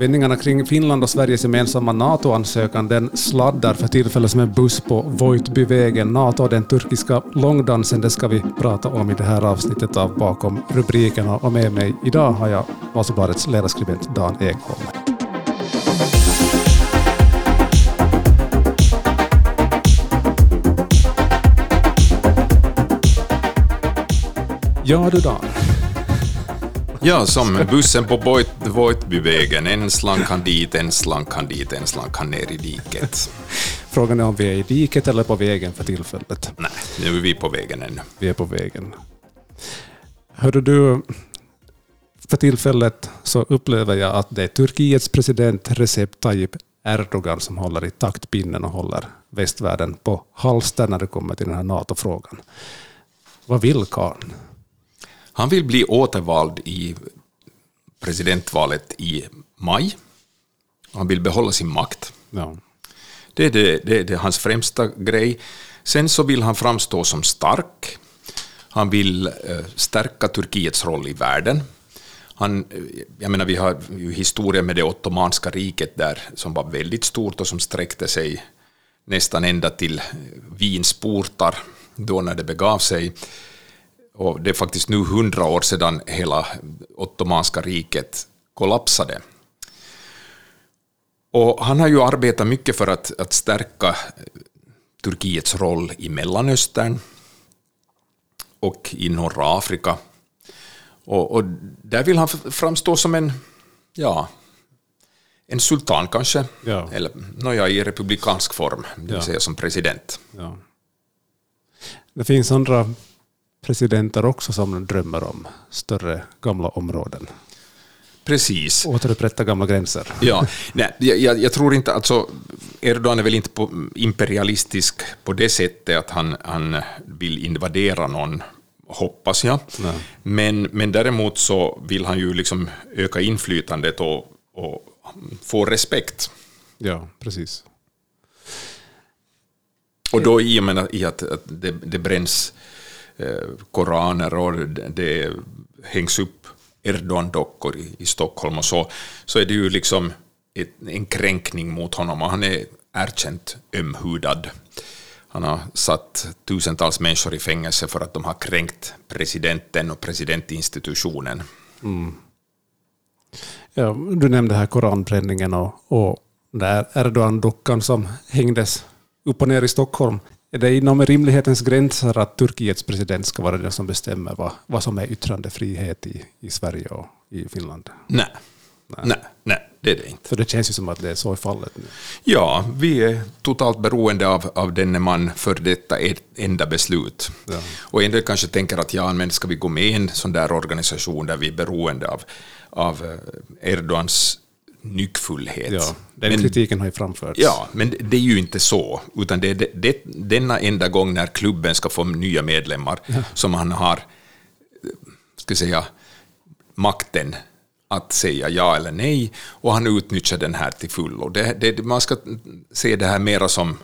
Vändningarna kring Finland och Sveriges gemensamma NATO-ansökan den sladdar för tillfället som en buss på Voitbyvägen. NATO och den turkiska långdansen, det ska vi prata om i det här avsnittet av Bakom rubrikerna. Och med mig idag har jag Vasabladets ledarskribent Dan Ekholm. Ja du Dan. Ja, som bussen på Vojtbyvägen. En slank kan dit, en slank kan dit, en slank kan ner i diket. Frågan är om vi är i diket eller på vägen för tillfället. Nej, nu är vi på vägen ännu. Vi är på vägen. Hörde du, för tillfället så upplever jag att det är Turkiets president Recep Tayyip Erdogan som håller i taktpinnen och håller västvärlden på halster när det kommer till den här NATO-frågan. Vad vill karln? Han vill bli återvald i presidentvalet i maj. Han vill behålla sin makt. Ja. Det är, det, det, det är hans främsta grej. Sen så vill han framstå som stark. Han vill eh, stärka Turkiets roll i världen. Han, eh, jag menar, vi har ju historien med det ottomanska riket där som var väldigt stort och som sträckte sig nästan ända till Wiens portar då när det begav sig. Och det är faktiskt nu hundra år sedan hela ottomanska riket kollapsade. Och han har ju arbetat mycket för att, att stärka Turkiets roll i Mellanöstern och i norra Afrika. Och, och, där vill han framstå som en, ja, en sultan kanske, Ja. eller nåja, i republikansk form, det vill Ja. säga som president. Ja. Det finns andra presidenter också som drömmer om större gamla områden. Precis. Återupprätta gamla gränser. Ja, nej, jag, jag, tror inte, alltså Erdogan är väl inte på, imperialistisk på det sättet att han, han vill invadera någon, hoppas jag. Nej. Men, men däremot så vill han ju liksom öka inflytandet och, och få respekt. Ja, precis. Och då i och med att, i att, att det, det bränns Eh, koraner och det, hängs upp Erdogan-dockor i, i Stockholm och så, så är det ju liksom ett, en kränkning mot honom och han är erkänt ömhudad. Han har satt tusentals människor i fängelse för att de har kränkt presidenten och presidentinstitutionen. Mm. Ja, du nämnde här koranbränningen och, och där Erdogan-dockan som hängdes upp och ner i Stockholm. Är det inom rimlighetens gränser att Turkiets president ska vara den som bestämmer vad, vad som är yttrandefrihet i, i Sverige och i Finland? Nej. Nej, nej, det är det inte. För det känns ju som att det är så i fallet nu. Ja, vi är totalt beroende av, av denne man för detta ett enda beslut. Ja. Och en del kanske tänker att ja, men ska vi gå med i en sån där organisation där vi är beroende av, av eh, Erdogans nyckfullhet? Ja, den men, kritiken har ju framförts. Ja, men det är ju inte så, utan det är det, det, denna enda gång när klubben ska få nya medlemmar som han har, ska säga, makten att säga ja eller nej, och han utnyttjar den här till fullo. Det, det, man ska se det här mera som,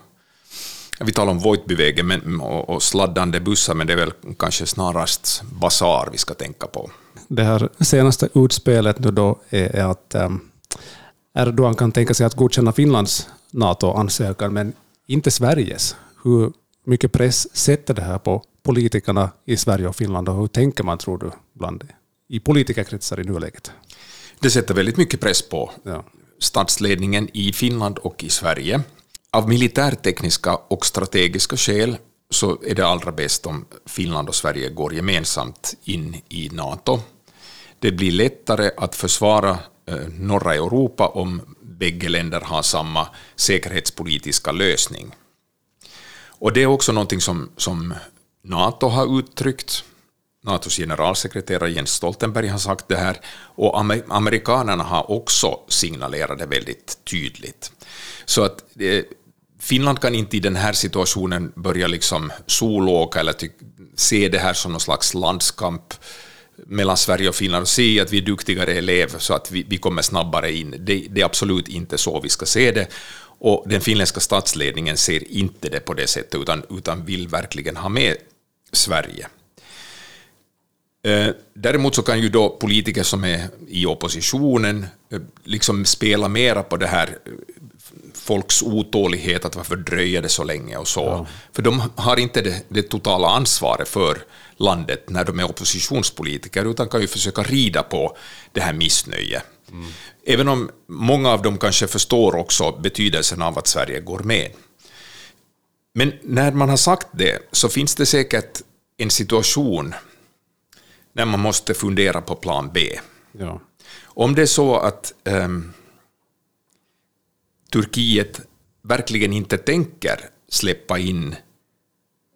vi talar om Vojtbyvägen men, och, och sladdande bussar, men det är väl kanske snarast basar vi ska tänka på. Det här senaste utspelet nu då är är att um, Erdogan kan tänka sig att godkänna Finlands NATO-ansökan, men inte Sveriges. Hur mycket press sätter det här på politikerna i Sverige och Finland och hur tänker man, tror du, bland i politikerkretsar i nuläget? Det sätter väldigt mycket press på Ja. statsledningen i Finland och i Sverige. Av militärtekniska och strategiska skäl så är det allra bäst om Finland och Sverige går gemensamt in i NATO. Det blir lättare att försvara Eh, norra Europa om bägge länder har samma säkerhetspolitiska lösning. Och det är också någonting som, som NATO har uttryckt. NATOs generalsekreterare Jens Stoltenberg har sagt det här och amer- amerikanerna har också signalerat det väldigt tydligt. Så att eh, Finland kan inte i den här situationen börja liksom solåka eller se det här som någon slags landskamp mellan Sverige och Finland och se att vi är duktigare elever så att vi, vi kommer snabbare in. Det, det är absolut inte så vi ska se det. Och den finländska statsledningen ser inte det på det sättet utan, utan vill verkligen ha med Sverige. Eh, däremot så kan ju då politiker som är i oppositionen eh, liksom spela mera på det här eh, folks otålighet, att varför dröjer det så länge och så. Ja. För de har inte det, det, totala ansvaret för landet när de är oppositionspolitiker, utan kan ju försöka rida på det här missnöjet. Mm. Även om många av dem kanske förstår också betydelsen av att Sverige går med. Men när man har sagt det så finns det säkert en situation när man måste fundera på plan B. Ja. Om det är så att um, Turkiet verkligen inte tänker släppa in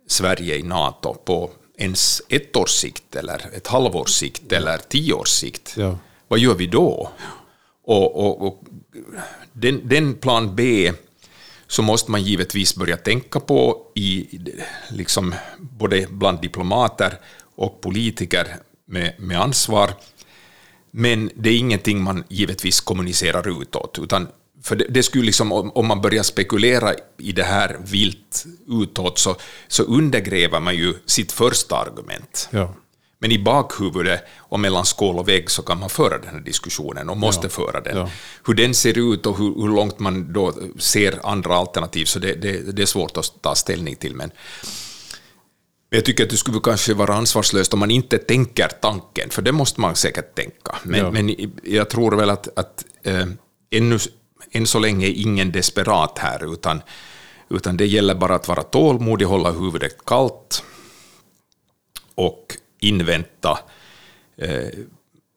Sverige i NATO på ens ett års sikt, eller ett halvårs sikt, eller tio års sikt, ja. vad gör vi då? Och, och, och den, den, plan B så måste man givetvis börja tänka på i, liksom, både bland diplomater och politiker med, med ansvar. Men det är ingenting man givetvis kommunicerar utåt, utan för det, det skulle liksom, om, om, man börjar spekulera i det här vilt utåt så, så undergräver man ju sitt första argument. Ja. Men i bakhuvudet och mellan skål och vägg så kan man föra den här diskussionen och måste ja. föra den. Ja. Hur den ser ut och hur, hur, långt man då ser andra alternativ, så det, det, det är svårt att ta ställning till. Men jag tycker att det skulle kanske vara ansvarslöst om man inte tänker tanken, för det måste man säkert tänka. Men, ja. men jag tror väl att, att äh, ännu, än så länge är ingen desperat här, utan, utan det gäller bara att vara tålmodig, hålla huvudet kallt och invänta eh,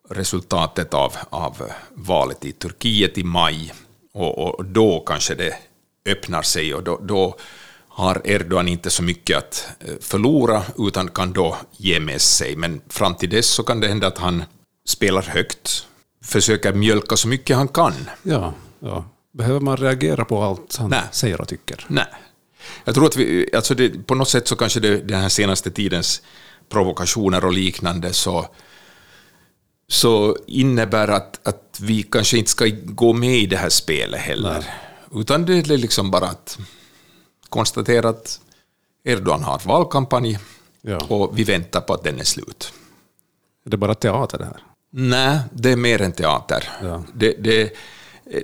resultatet av, av valet i Turkiet i maj. Och, och, då kanske det öppnar sig och då, då har Erdogan inte så mycket att eh, förlora utan kan då ge med sig. Men fram till dess så kan det hända att han spelar högt, försöker mjölka så mycket han kan. Ja, ja. Behöver man reagera på allt han Nej. säger och tycker? Nej. Jag tror att vi, alltså det, på något sätt så kanske det, den här senaste tidens provokationer och liknande så, så innebär att, att vi kanske inte ska gå med i det här spelet heller. Nej. Utan det är liksom bara att konstatera att Erdogan har valkampanj ja. och vi väntar på att den är slut. Är det bara teater det här? Nej, det är mer än teater. Ja. Det, det,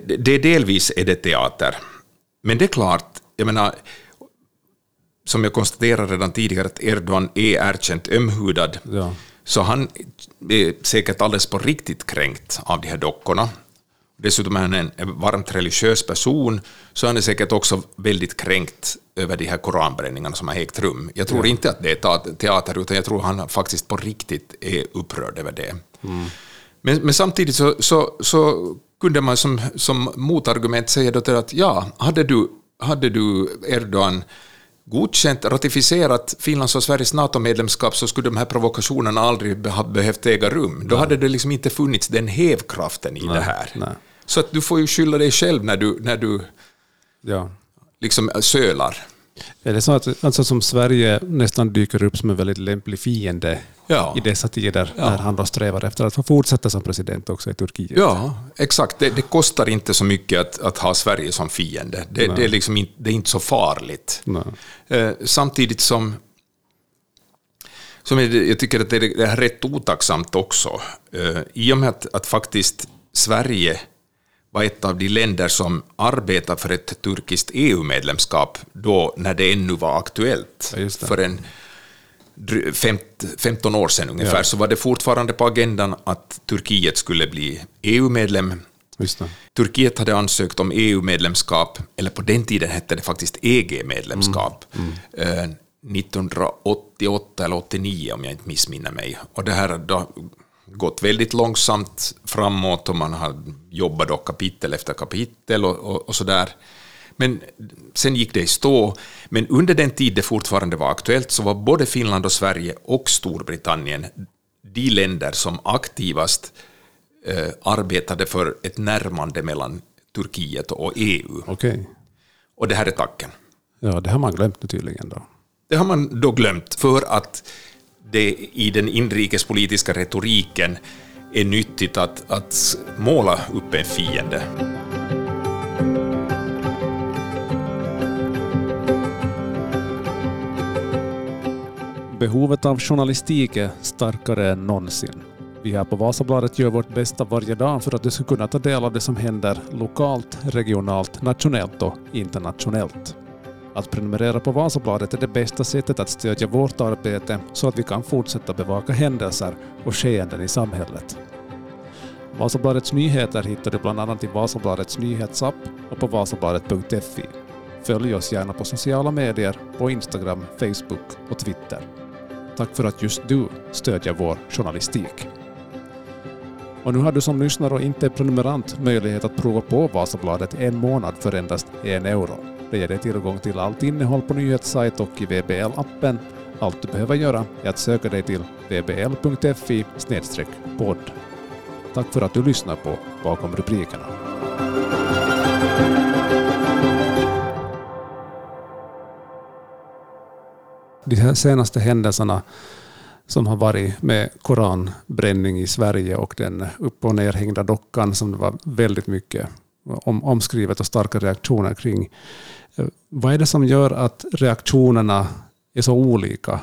det, delvis är det teater. Men det är klart, jag menar, som jag konstaterade redan tidigare, att Erdogan är erkänt ömhudad. Ja. Så han är säkert alldeles på riktigt kränkt av de här dockorna. Dessutom är han en varmt religiös person, så han är säkert också väldigt kränkt över de här koranbränningarna som har ägt rum. Jag tror ja. inte att det är teater, utan jag tror han faktiskt på riktigt är upprörd över det. Mm. Men, men, samtidigt så, så, så kunde man som, som motargument säga då till att ja, hade du, hade du Erdogan godkänt, ratificerat Finlands och Sveriges NATO-medlemskap så skulle de här provokationerna aldrig ha behövt äga rum. Då nej. hade det liksom inte funnits den hävkraften i nej, det här. Nej. Så att du får ju skylla dig själv när du, när du ja. liksom sölar. Är det så att alltså som Sverige nästan dyker upp som en väldigt lämplig fiende ja. i dessa tider, ja. när han då strävar efter att få fortsätta som president också i Turkiet? Ja, exakt. Det, det kostar inte så mycket att, att ha Sverige som fiende. Det, det är, liksom in, det är inte så farligt. Eh, samtidigt som, som jag, tycker att det är, det är rätt otacksamt också. Eh, I och med att, att faktiskt Sverige var ett av de länder som arbetade för ett turkiskt EU-medlemskap då när det ännu var aktuellt. Ja, för en 15 år sedan ungefär ja. så var det fortfarande på agendan att Turkiet skulle bli EU-medlem. Turkiet hade ansökt om EU-medlemskap, eller på den tiden hette det faktiskt EG-medlemskap, mm. Mm. 1988 eller 89 om jag inte missminner mig. Och det här då gått väldigt långsamt framåt och man har jobbat då kapitel efter kapitel och, och, och sådär. Men sen gick det i stå. Men under den tid det fortfarande var aktuellt så var både Finland och Sverige och Storbritannien de länder som aktivast eh, arbetade för ett närmande mellan Turkiet och EU. Okay. Och det här är tacken. Ja, det har man glömt tydligen då. Det har man då glömt för att det i den inrikespolitiska retoriken är nyttigt att, att måla upp en fiende. Behovet av journalistik är starkare än någonsin. Vi här på Vasabladet gör vårt bästa varje dag för att du ska kunna ta del av det som händer lokalt, regionalt, nationellt och internationellt. Att prenumerera på Vasabladet är det bästa sättet att stödja vårt arbete så att vi kan fortsätta bevaka händelser och skeenden i samhället. Vasabladets nyheter hittar du bland annat i Vasabladets nyhetsapp och på vasabladet.fi. Följ oss gärna på sociala medier, på Instagram, Facebook och Twitter. Tack för att just du stödjer vår journalistik. Och nu har du som lyssnare och inte är prenumerant möjlighet att prova på Vasabladet en månad för endast en euro. Det ger dig tillgång till allt innehåll på nyhetssajt och i VBL-appen. Allt du behöver göra är att söka dig till vbl.fi podd. Tack för att du lyssnar på Bakom rubrikerna. De här senaste händelserna som har varit med koranbränning i Sverige och den upp och nerhängda dockan som det var väldigt mycket om, omskrivet och starka reaktioner kring. Eh, vad är det som gör att reaktionerna är så olika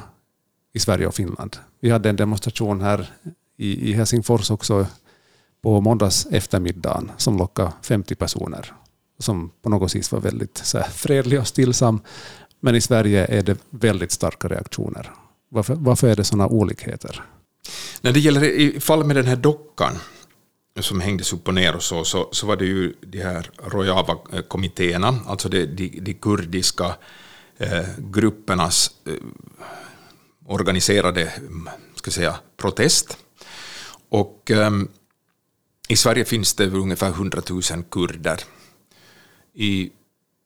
i Sverige och Finland? Vi hade en demonstration här i, i Helsingfors också på måndags eftermiddagen som lockade 50 personer som på något vis var väldigt så här, fredlig och stillsam. Men i Sverige är det väldigt starka reaktioner. Varför, varför är det sådana olikheter? När det gäller i fall med den här dockan som hängdes upp och ner och så, så, så var det ju de här Rojava-kommittéerna, alltså de, de, de kurdiska eh, gruppernas eh, organiserade ska säga, protest. Och eh, i Sverige finns det ungefär 100 000 kurder. I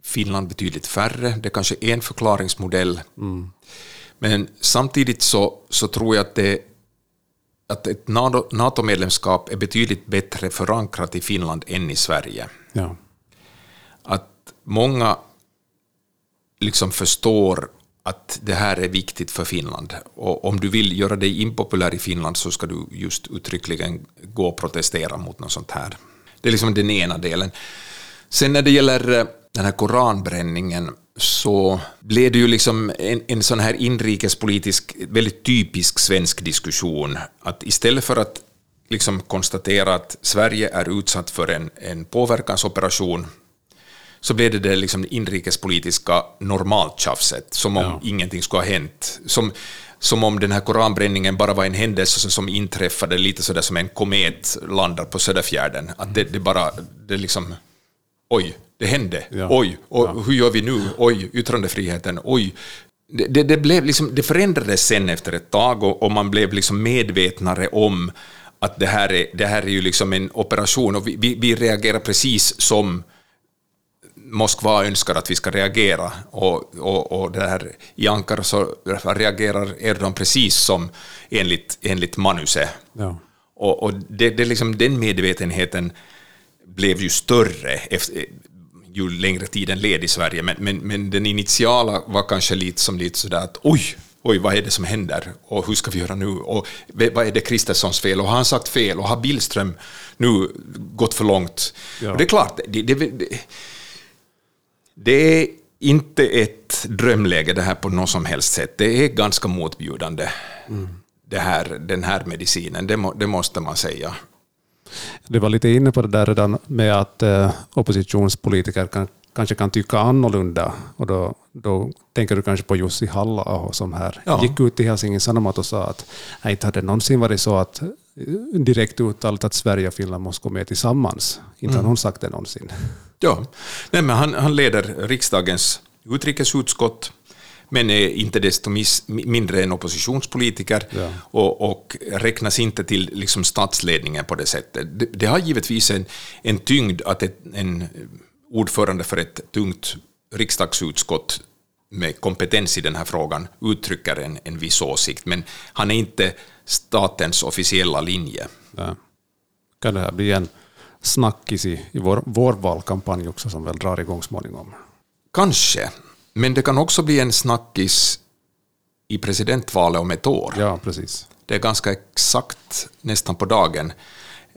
Finland betydligt färre. Det är kanske en förklaringsmodell. Mm. Men samtidigt så, så tror jag att, det, att ett NATO-medlemskap är betydligt bättre förankrat i Finland än i Sverige. Ja. Att många liksom förstår att det här är viktigt för Finland. Och om du vill göra dig impopulär i Finland så ska du just uttryckligen gå och protestera mot något sånt här. Det är liksom den ena delen. Sen när det gäller eh, den här koranbränningen så blev det ju liksom en, en sån här inrikespolitisk, väldigt typisk svensk diskussion. Att istället för att liksom konstatera att Sverige är utsatt för en, en påverkansoperation så blev det det liksom inrikespolitiska normaltjafset, som om ja. ingenting skulle ha hänt. Som, som om den här koranbränningen bara var en händelse som inträffade lite sådär som en komet landar på Söderfjärden. Att det, det bara, det liksom, oj, det hände, ja. oj, och ja. hur gör vi nu, oj, yttrandefriheten, oj. Det, det, det, blev liksom, det förändrades sen efter ett tag och, och man blev liksom medvetnare om att det här är, det här är ju liksom en operation och vi, vi, vi reagerar precis som Moskva önskar att vi ska reagera. Och, och, och där, I Ankara så reagerar Erdogan precis som enligt, enligt manuset. Ja. Och, och det, det liksom, den medvetenheten blev ju större efter, ju längre tiden led i Sverige, men, men, men den initiala var kanske lite som lite sådär att oj, oj, vad är det som händer och hur ska vi göra nu och vad är det Kristerssons fel och har han sagt fel och har Billström nu gått för långt? Ja. Det är klart, det, det, det, det är inte ett drömläge det här på något som helst sätt. Det är ganska motbjudande, mm. det här, den här medicinen, det, må, det måste man säga. Du var lite inne på det där redan med att eh, oppositionspolitiker kan, kanske kan tycka annorlunda. Och då, då tänker du kanske på Jussi halla som här ja. gick ut i Helsingin Sanomat och sa att nej, inte hade någonsin varit så att direkt uttalat att Sverige och Finland måste gå med tillsammans. Inte mm. har hon sagt det någonsin. Ja, Nej, men han, han leder riksdagens utrikesutskott men är inte desto mis, mindre en oppositionspolitiker ja. och, och, räknas inte till liksom statsledningen på det sättet. Det, det har givetvis en, en tyngd att ett, en ordförande för ett tungt riksdagsutskott med kompetens i den här frågan uttrycker en, en viss åsikt, men han är inte statens officiella linje. Ja. Kan det här bli en snackis i, i vår, vår valkampanj också som väl drar igång småningom? Kanske, men det kan också bli en snackis i presidentvalet om ett år. Ja, precis. Det är ganska exakt, nästan på dagen,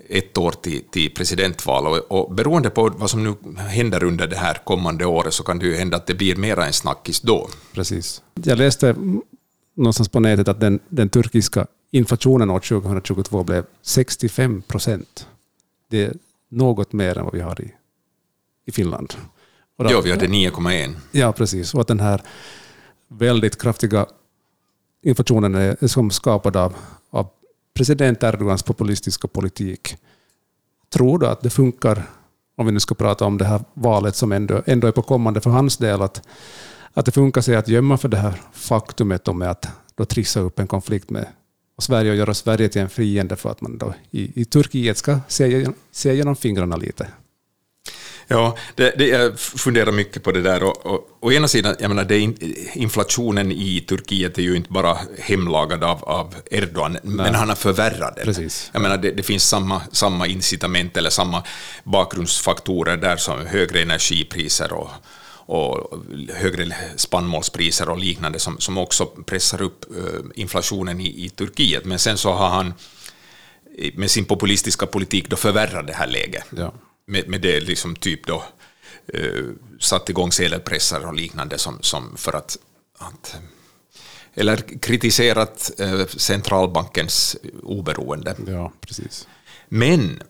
ett år till, till presidentval. Och, och beroende på vad som nu händer under det här kommande året så kan det ju hända att det blir mera en snackis då. Precis. Jag läste någonstans på nätet att den, den turkiska inflationen år 2022 blev 65 procent. Det är något mer än vad vi har i, i Finland. Och ja, vi hade 9,1. Ja, precis. Och att den här väldigt kraftiga inflationen är som skapad av, av president Erdogans populistiska politik. Tror du att det funkar, om vi nu ska prata om det här valet som ändå, ändå är på kommande för hans del, att, att det funkar sig att gömma för det här faktumet om att då trissa upp en konflikt med Sverige och göra Sverige till en fiende för att man då i, i Turkiet ska se, se genom fingrarna lite? Ja, det, det, jag funderar mycket på det där. Och, och, å ena sidan, jag menar, det, inflationen i Turkiet är ju inte bara hemlagad av, av Erdogan, Nej. men han har förvärrat den. Precis. Jag menar, det, det, finns samma, samma incitament eller samma bakgrundsfaktorer där som högre energipriser och, och högre spannmålspriser och liknande som, som också pressar upp uh, inflationen i, i Turkiet. Men sen så har han med sin populistiska politik då förvärrat det här läget. Ja med, med det liksom typ då eh, satt igång sedelpressar och liknande som, som för att, att eller kritiserat eh, centralbankens oberoende. Ja, precis. Men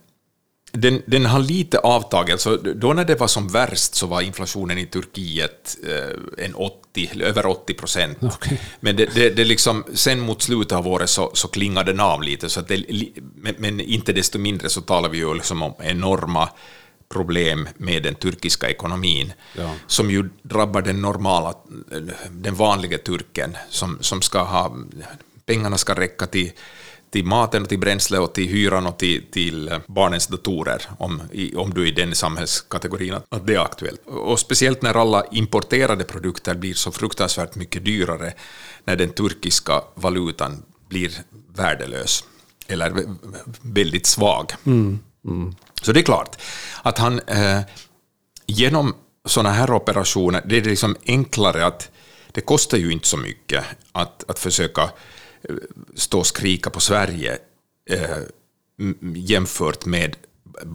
den, den har lite avtagit. Alltså, då när det var som värst så var inflationen i Turkiet eh, en 80, över 80 procent. Okay. Men det, det, det liksom, sen mot slutet av året så, så klingade den av lite. Så det, men, men, inte desto mindre så talar vi ju liksom om enorma problem med den turkiska ekonomin, ja. som ju drabbar den normala, den vanliga turken, som, som ska ha, pengarna ska räcka till till maten, och till bränsle och till hyran och till, till barnens datorer, om, om du är i den samhällskategorin att det är aktuellt. Och speciellt när alla importerade produkter blir så fruktansvärt mycket dyrare, när den turkiska valutan blir värdelös, eller väldigt svag. Mm. Mm. Så det är klart att han eh, genom sådana här operationer, det är liksom enklare att det kostar ju inte så mycket att, att försöka stå och skrika på Sverige eh, jämfört med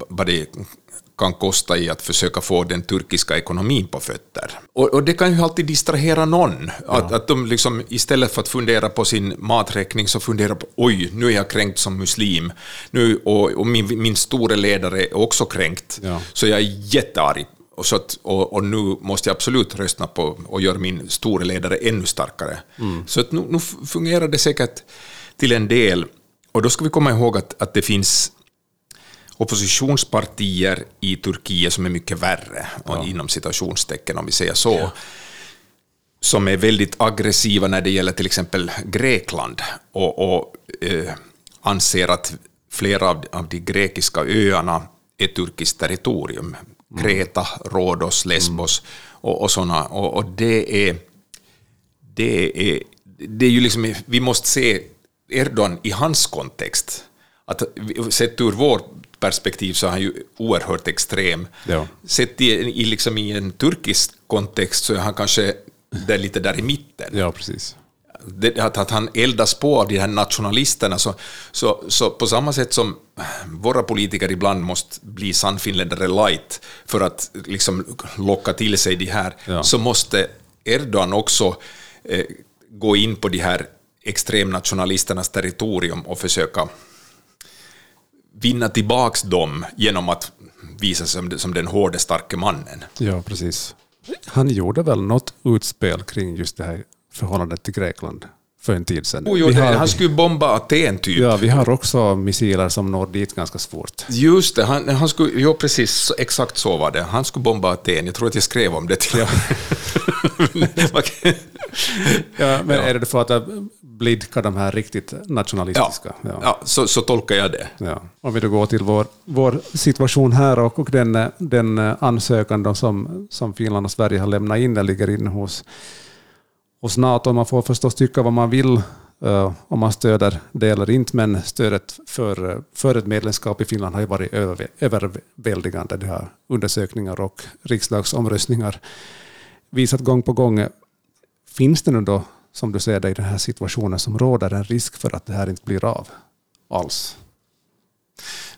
vad det kan kosta i att försöka få den turkiska ekonomin på fötter. Och, och det kan ju alltid distrahera någon, ja. att, att de liksom, istället för att fundera på sin maträkning så funderar på oj, nu är jag kränkt som muslim, nu, och, och min, min store ledare är också kränkt, ja. så jag är jättearg och, så att, och, och, nu måste jag absolut rösta på och göra min store ledare ännu starkare. Mm. Så att nu, nu, fungerar det säkert till en del. Och då ska vi komma ihåg att, att det finns oppositionspartier i Turkiet som är mycket värre, ja. inom citationstecken om vi säger så, ja. som är väldigt aggressiva när det gäller till exempel Grekland och, och eh, anser att flera av, av de grekiska öarna är turkiskt territorium. Kreta, Rhodos, Lesbos och, och sådana. Och, och, det är... Det är, det är ju liksom, vi måste se Erdogan i hans kontext. Att, sett ur vårt perspektiv så är han ju oerhört extrem. Ja. Sett i, i, liksom i en turkisk kontext så är han kanske där, lite där i mitten. Ja, precis det, att, att han eldas på av de här nationalisterna, så, så, så på samma sätt som våra politiker ibland måste bli sannfinländare light för att liksom locka till sig de här, ja. så måste Erdogan också eh, gå in på de här extremnationalisternas territorium och försöka vinna tillbaks dem genom att visa sig som, som den hårde, starke mannen. Ja, precis. Han gjorde väl något utspel kring just det här förhållandet till Grekland för en tid sedan. Oh, jo, har, han skulle bomba Aten typ. Ja, vi har också missiler som når dit ganska svårt. Just det, han, han skulle, jo precis, exakt så var det. Han skulle bomba Aten. Jag tror att jag skrev om det till ja. ja, men ja. är det för att blidka de här riktigt nationalistiska? Ja, ja. ja så, så, tolkar jag det. Ja. Om vi då går till vår, vår situation här och, och den, den ansökan som, som Finland och Sverige har lämnat in, den ligger inne hos hos NATO. Man får förstås tycka vad man vill uh, om man stöder det eller inte, men stödet för, för ett medlemskap i Finland har ju varit över, överväldigande. Det har undersökningar och riksdagsomröstningar visat gång på gång. Finns det nu då, som du ser det i den här situationen, som råder en risk för att det här inte blir av alls?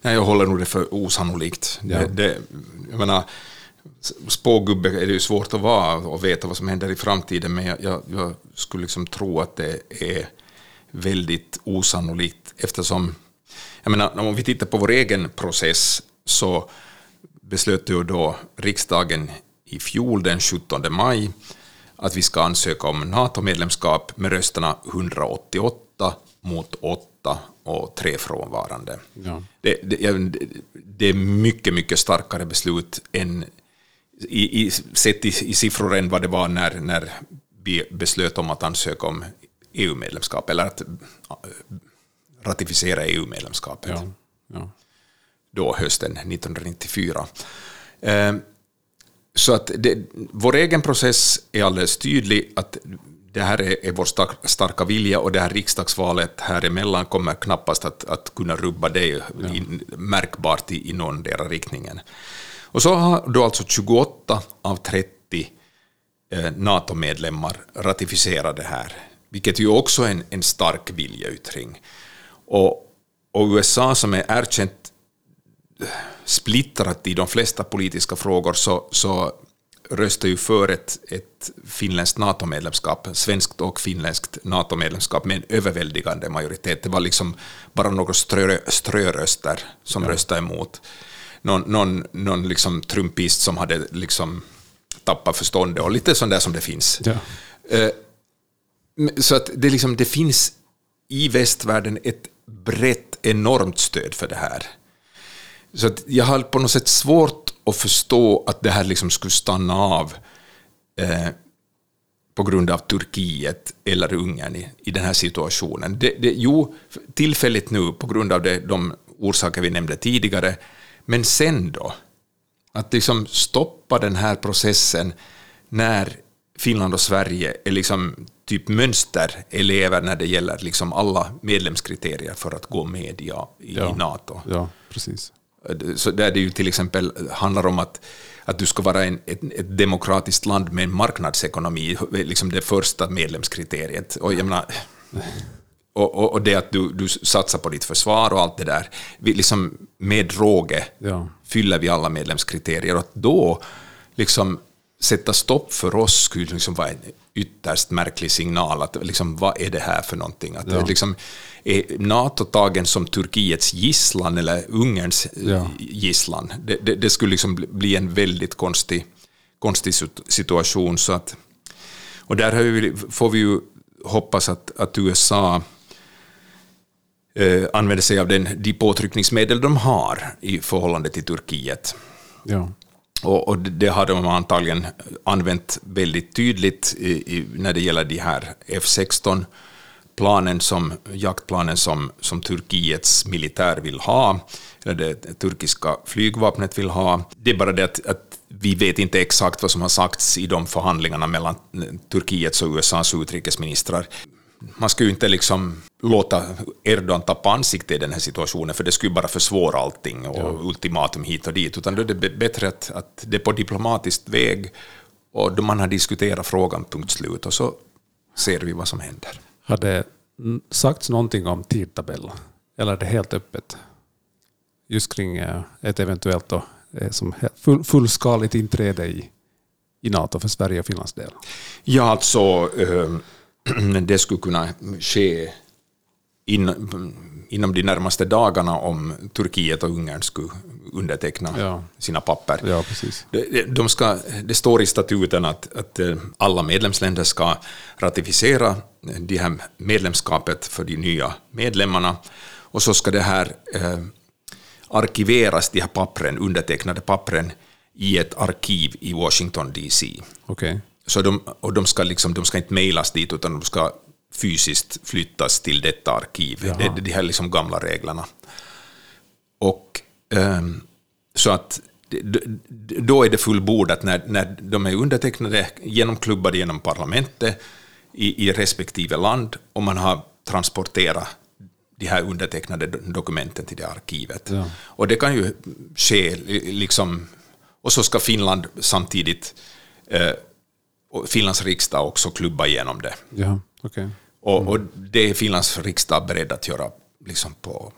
Nej, jag håller nog det för osannolikt. Ja. Det, det, jag menar, spågubbe är det ju svårt att vara och veta vad som händer i framtiden, men jag, jag, jag skulle liksom tro att det är väldigt osannolikt eftersom, jag menar, om vi tittar på vår egen process så beslöt ju då riksdagen i fjol den 17 maj att vi ska ansöka om NATO-medlemskap med rösterna 188 mot 8 och tre frånvarande. Ja. Det, det, det, är mycket, mycket starkare beslut än i, i, sett i, i siffror än vad det var när, när vi beslöt om att ansöka om EU-medlemskap, eller att ratificera EU-medlemskapet. Ja, ja. Då hösten 1994. Eh, så att det, vår egen process är alldeles tydlig, att det här är, är vår starka vilja och det här riksdagsvalet här emellan kommer knappast att, att kunna rubba det ja. märkbart i, i någon del riktningen. Och så har då alltså 28 av 30 eh, NATO-medlemmar ratificerat det här, vilket ju också är en, en stark viljeyttring. Och, och USA som är erkänt eh, splittrat i de flesta politiska frågor så, så röstade ju för ett, ett finländskt NATO-medlemskap, svenskt och finländskt NATO-medlemskap med en överväldigande majoritet. Det var liksom bara några strö, ströröster som ja. röstade emot någon, någon, någon liksom trumpist som hade liksom tappat förståndet och lite sånt där som det finns. Ja. Eh, så att det, liksom, det finns i västvärlden ett brett, enormt stöd för det här. Så att jag har på något sätt svårt att förstå att det här liksom skulle stanna av eh, på grund av Turkiet eller Ungern i, i den här situationen. Det, det, jo, tillfälligt nu på grund av det, de orsaker vi nämnde tidigare, men sen då? Att liksom stoppa den här processen när Finland och Sverige är liksom typ mönsterelever när det gäller liksom alla medlemskriterier för att gå med i, i ja, NATO. Ja, precis. Så där det ju till exempel handlar om att, att du ska vara en, ett, ett demokratiskt land med en marknadsekonomi, liksom det första medlemskriteriet. Och jag menar, och, och, och, det att du, du satsar på ditt försvar och allt det där, vi liksom med råge ja. fyller vi alla medlemskriterier. Och att då liksom sätta stopp för oss skulle liksom vara en ytterst märklig signal. Att liksom, vad är det här för någonting? Att ja. liksom, är NATO tagen som Turkiets gisslan eller Ungerns ja. gisslan? Det, det, det, skulle liksom bli en väldigt konstig, konstig situation. Så att, och där vi, får vi ju hoppas att, att USA eh, använder sig av den, de påtryckningsmedel de har i förhållande till Turkiet. Ja. Och, och, det har de antagligen använt väldigt tydligt i, i, när det gäller de här F16 planen som, jaktplanen som, som Turkiets militär vill ha, eller det turkiska flygvapnet vill ha. Det är bara det att, att vi vet inte exakt vad som har sagts i de förhandlingarna mellan Turkiets och USAs utrikesministrar man ska ju inte liksom låta Erdogan tappa ansikte i den här situationen, för det skulle bara försvåra allting och ja. ultimatum hit och dit, utan då är det bättre att, att det är på diplomatisk väg och då man har diskuterat frågan, punkt slut, och så ser vi vad som händer. Har det sagts någonting om tidtabell, eller är det helt öppet? Just kring eh, ett eventuellt då, eh, som full, fullskaligt inträde i, i NATO för Sverige och Finlands del? Ja, alltså eh, det skulle kunna ske in, inom de närmaste dagarna om Turkiet och Ungern skulle underteckna ja. sina papper. Ja, precis. De ska, det står i statuten att, att eh, alla medlemsländer ska ratificera det här medlemskapet för de nya medlemmarna och så ska det här eh, arkiveras, de här pappren, undertecknade pappren, i ett arkiv i Washington DC. Okay. Så de, och de, ska liksom, de ska inte mejlas dit, utan de ska fysiskt flyttas till detta arkiv. Jaha. Det är de här liksom gamla reglerna. Och um, så att då är det fullbordat när, när de är undertecknade, genomklubbade genom parlamentet i, i respektive land och man har transporterat de här undertecknade dokumenten till det arkivet. Ja. Och det kan ju ske, liksom, och så ska Finland samtidigt eh, Finlands riksdag också klubba igenom det. Ja, okay. Mm. och, och, det är Finlands riksdag beredd att göra liksom på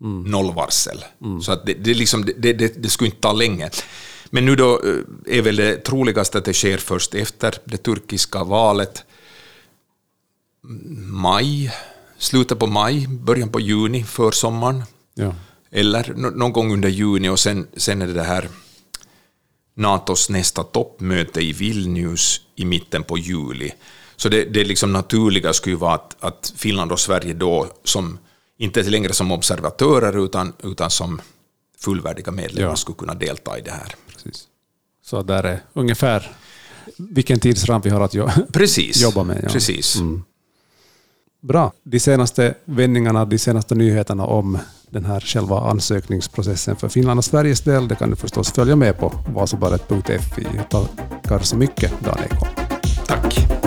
mm. noll varsel. Mm. Så att det, det, liksom, det, det, det skulle inte ta länge. Men nu då eh, är väl det troligaste att det sker först efter det turkiska valet. maj, slutet på maj, början på juni, försommaren. Ja. Eller någon gång under juni och sen, sen är det det här NATOs nästa toppmöte i Vilnius i mitten på juli. Så det, det liksom naturliga skulle vara att, att Finland och Sverige då, som inte längre som observatörer utan, utan som fullvärdiga medlemmar, ja. skulle kunna delta i det här. Precis. Så där är ungefär vilken tidsram vi har att jo precis, jobba med. Ja. Precis. Mm. Bra. De senaste vändningarna, de senaste nyheterna om den här själva ansökningsprocessen för Finland och Sveriges del, det kan du förstås följa med på vasobaret.fi. Jag tackar så mycket, Dan Ekholm. Tack.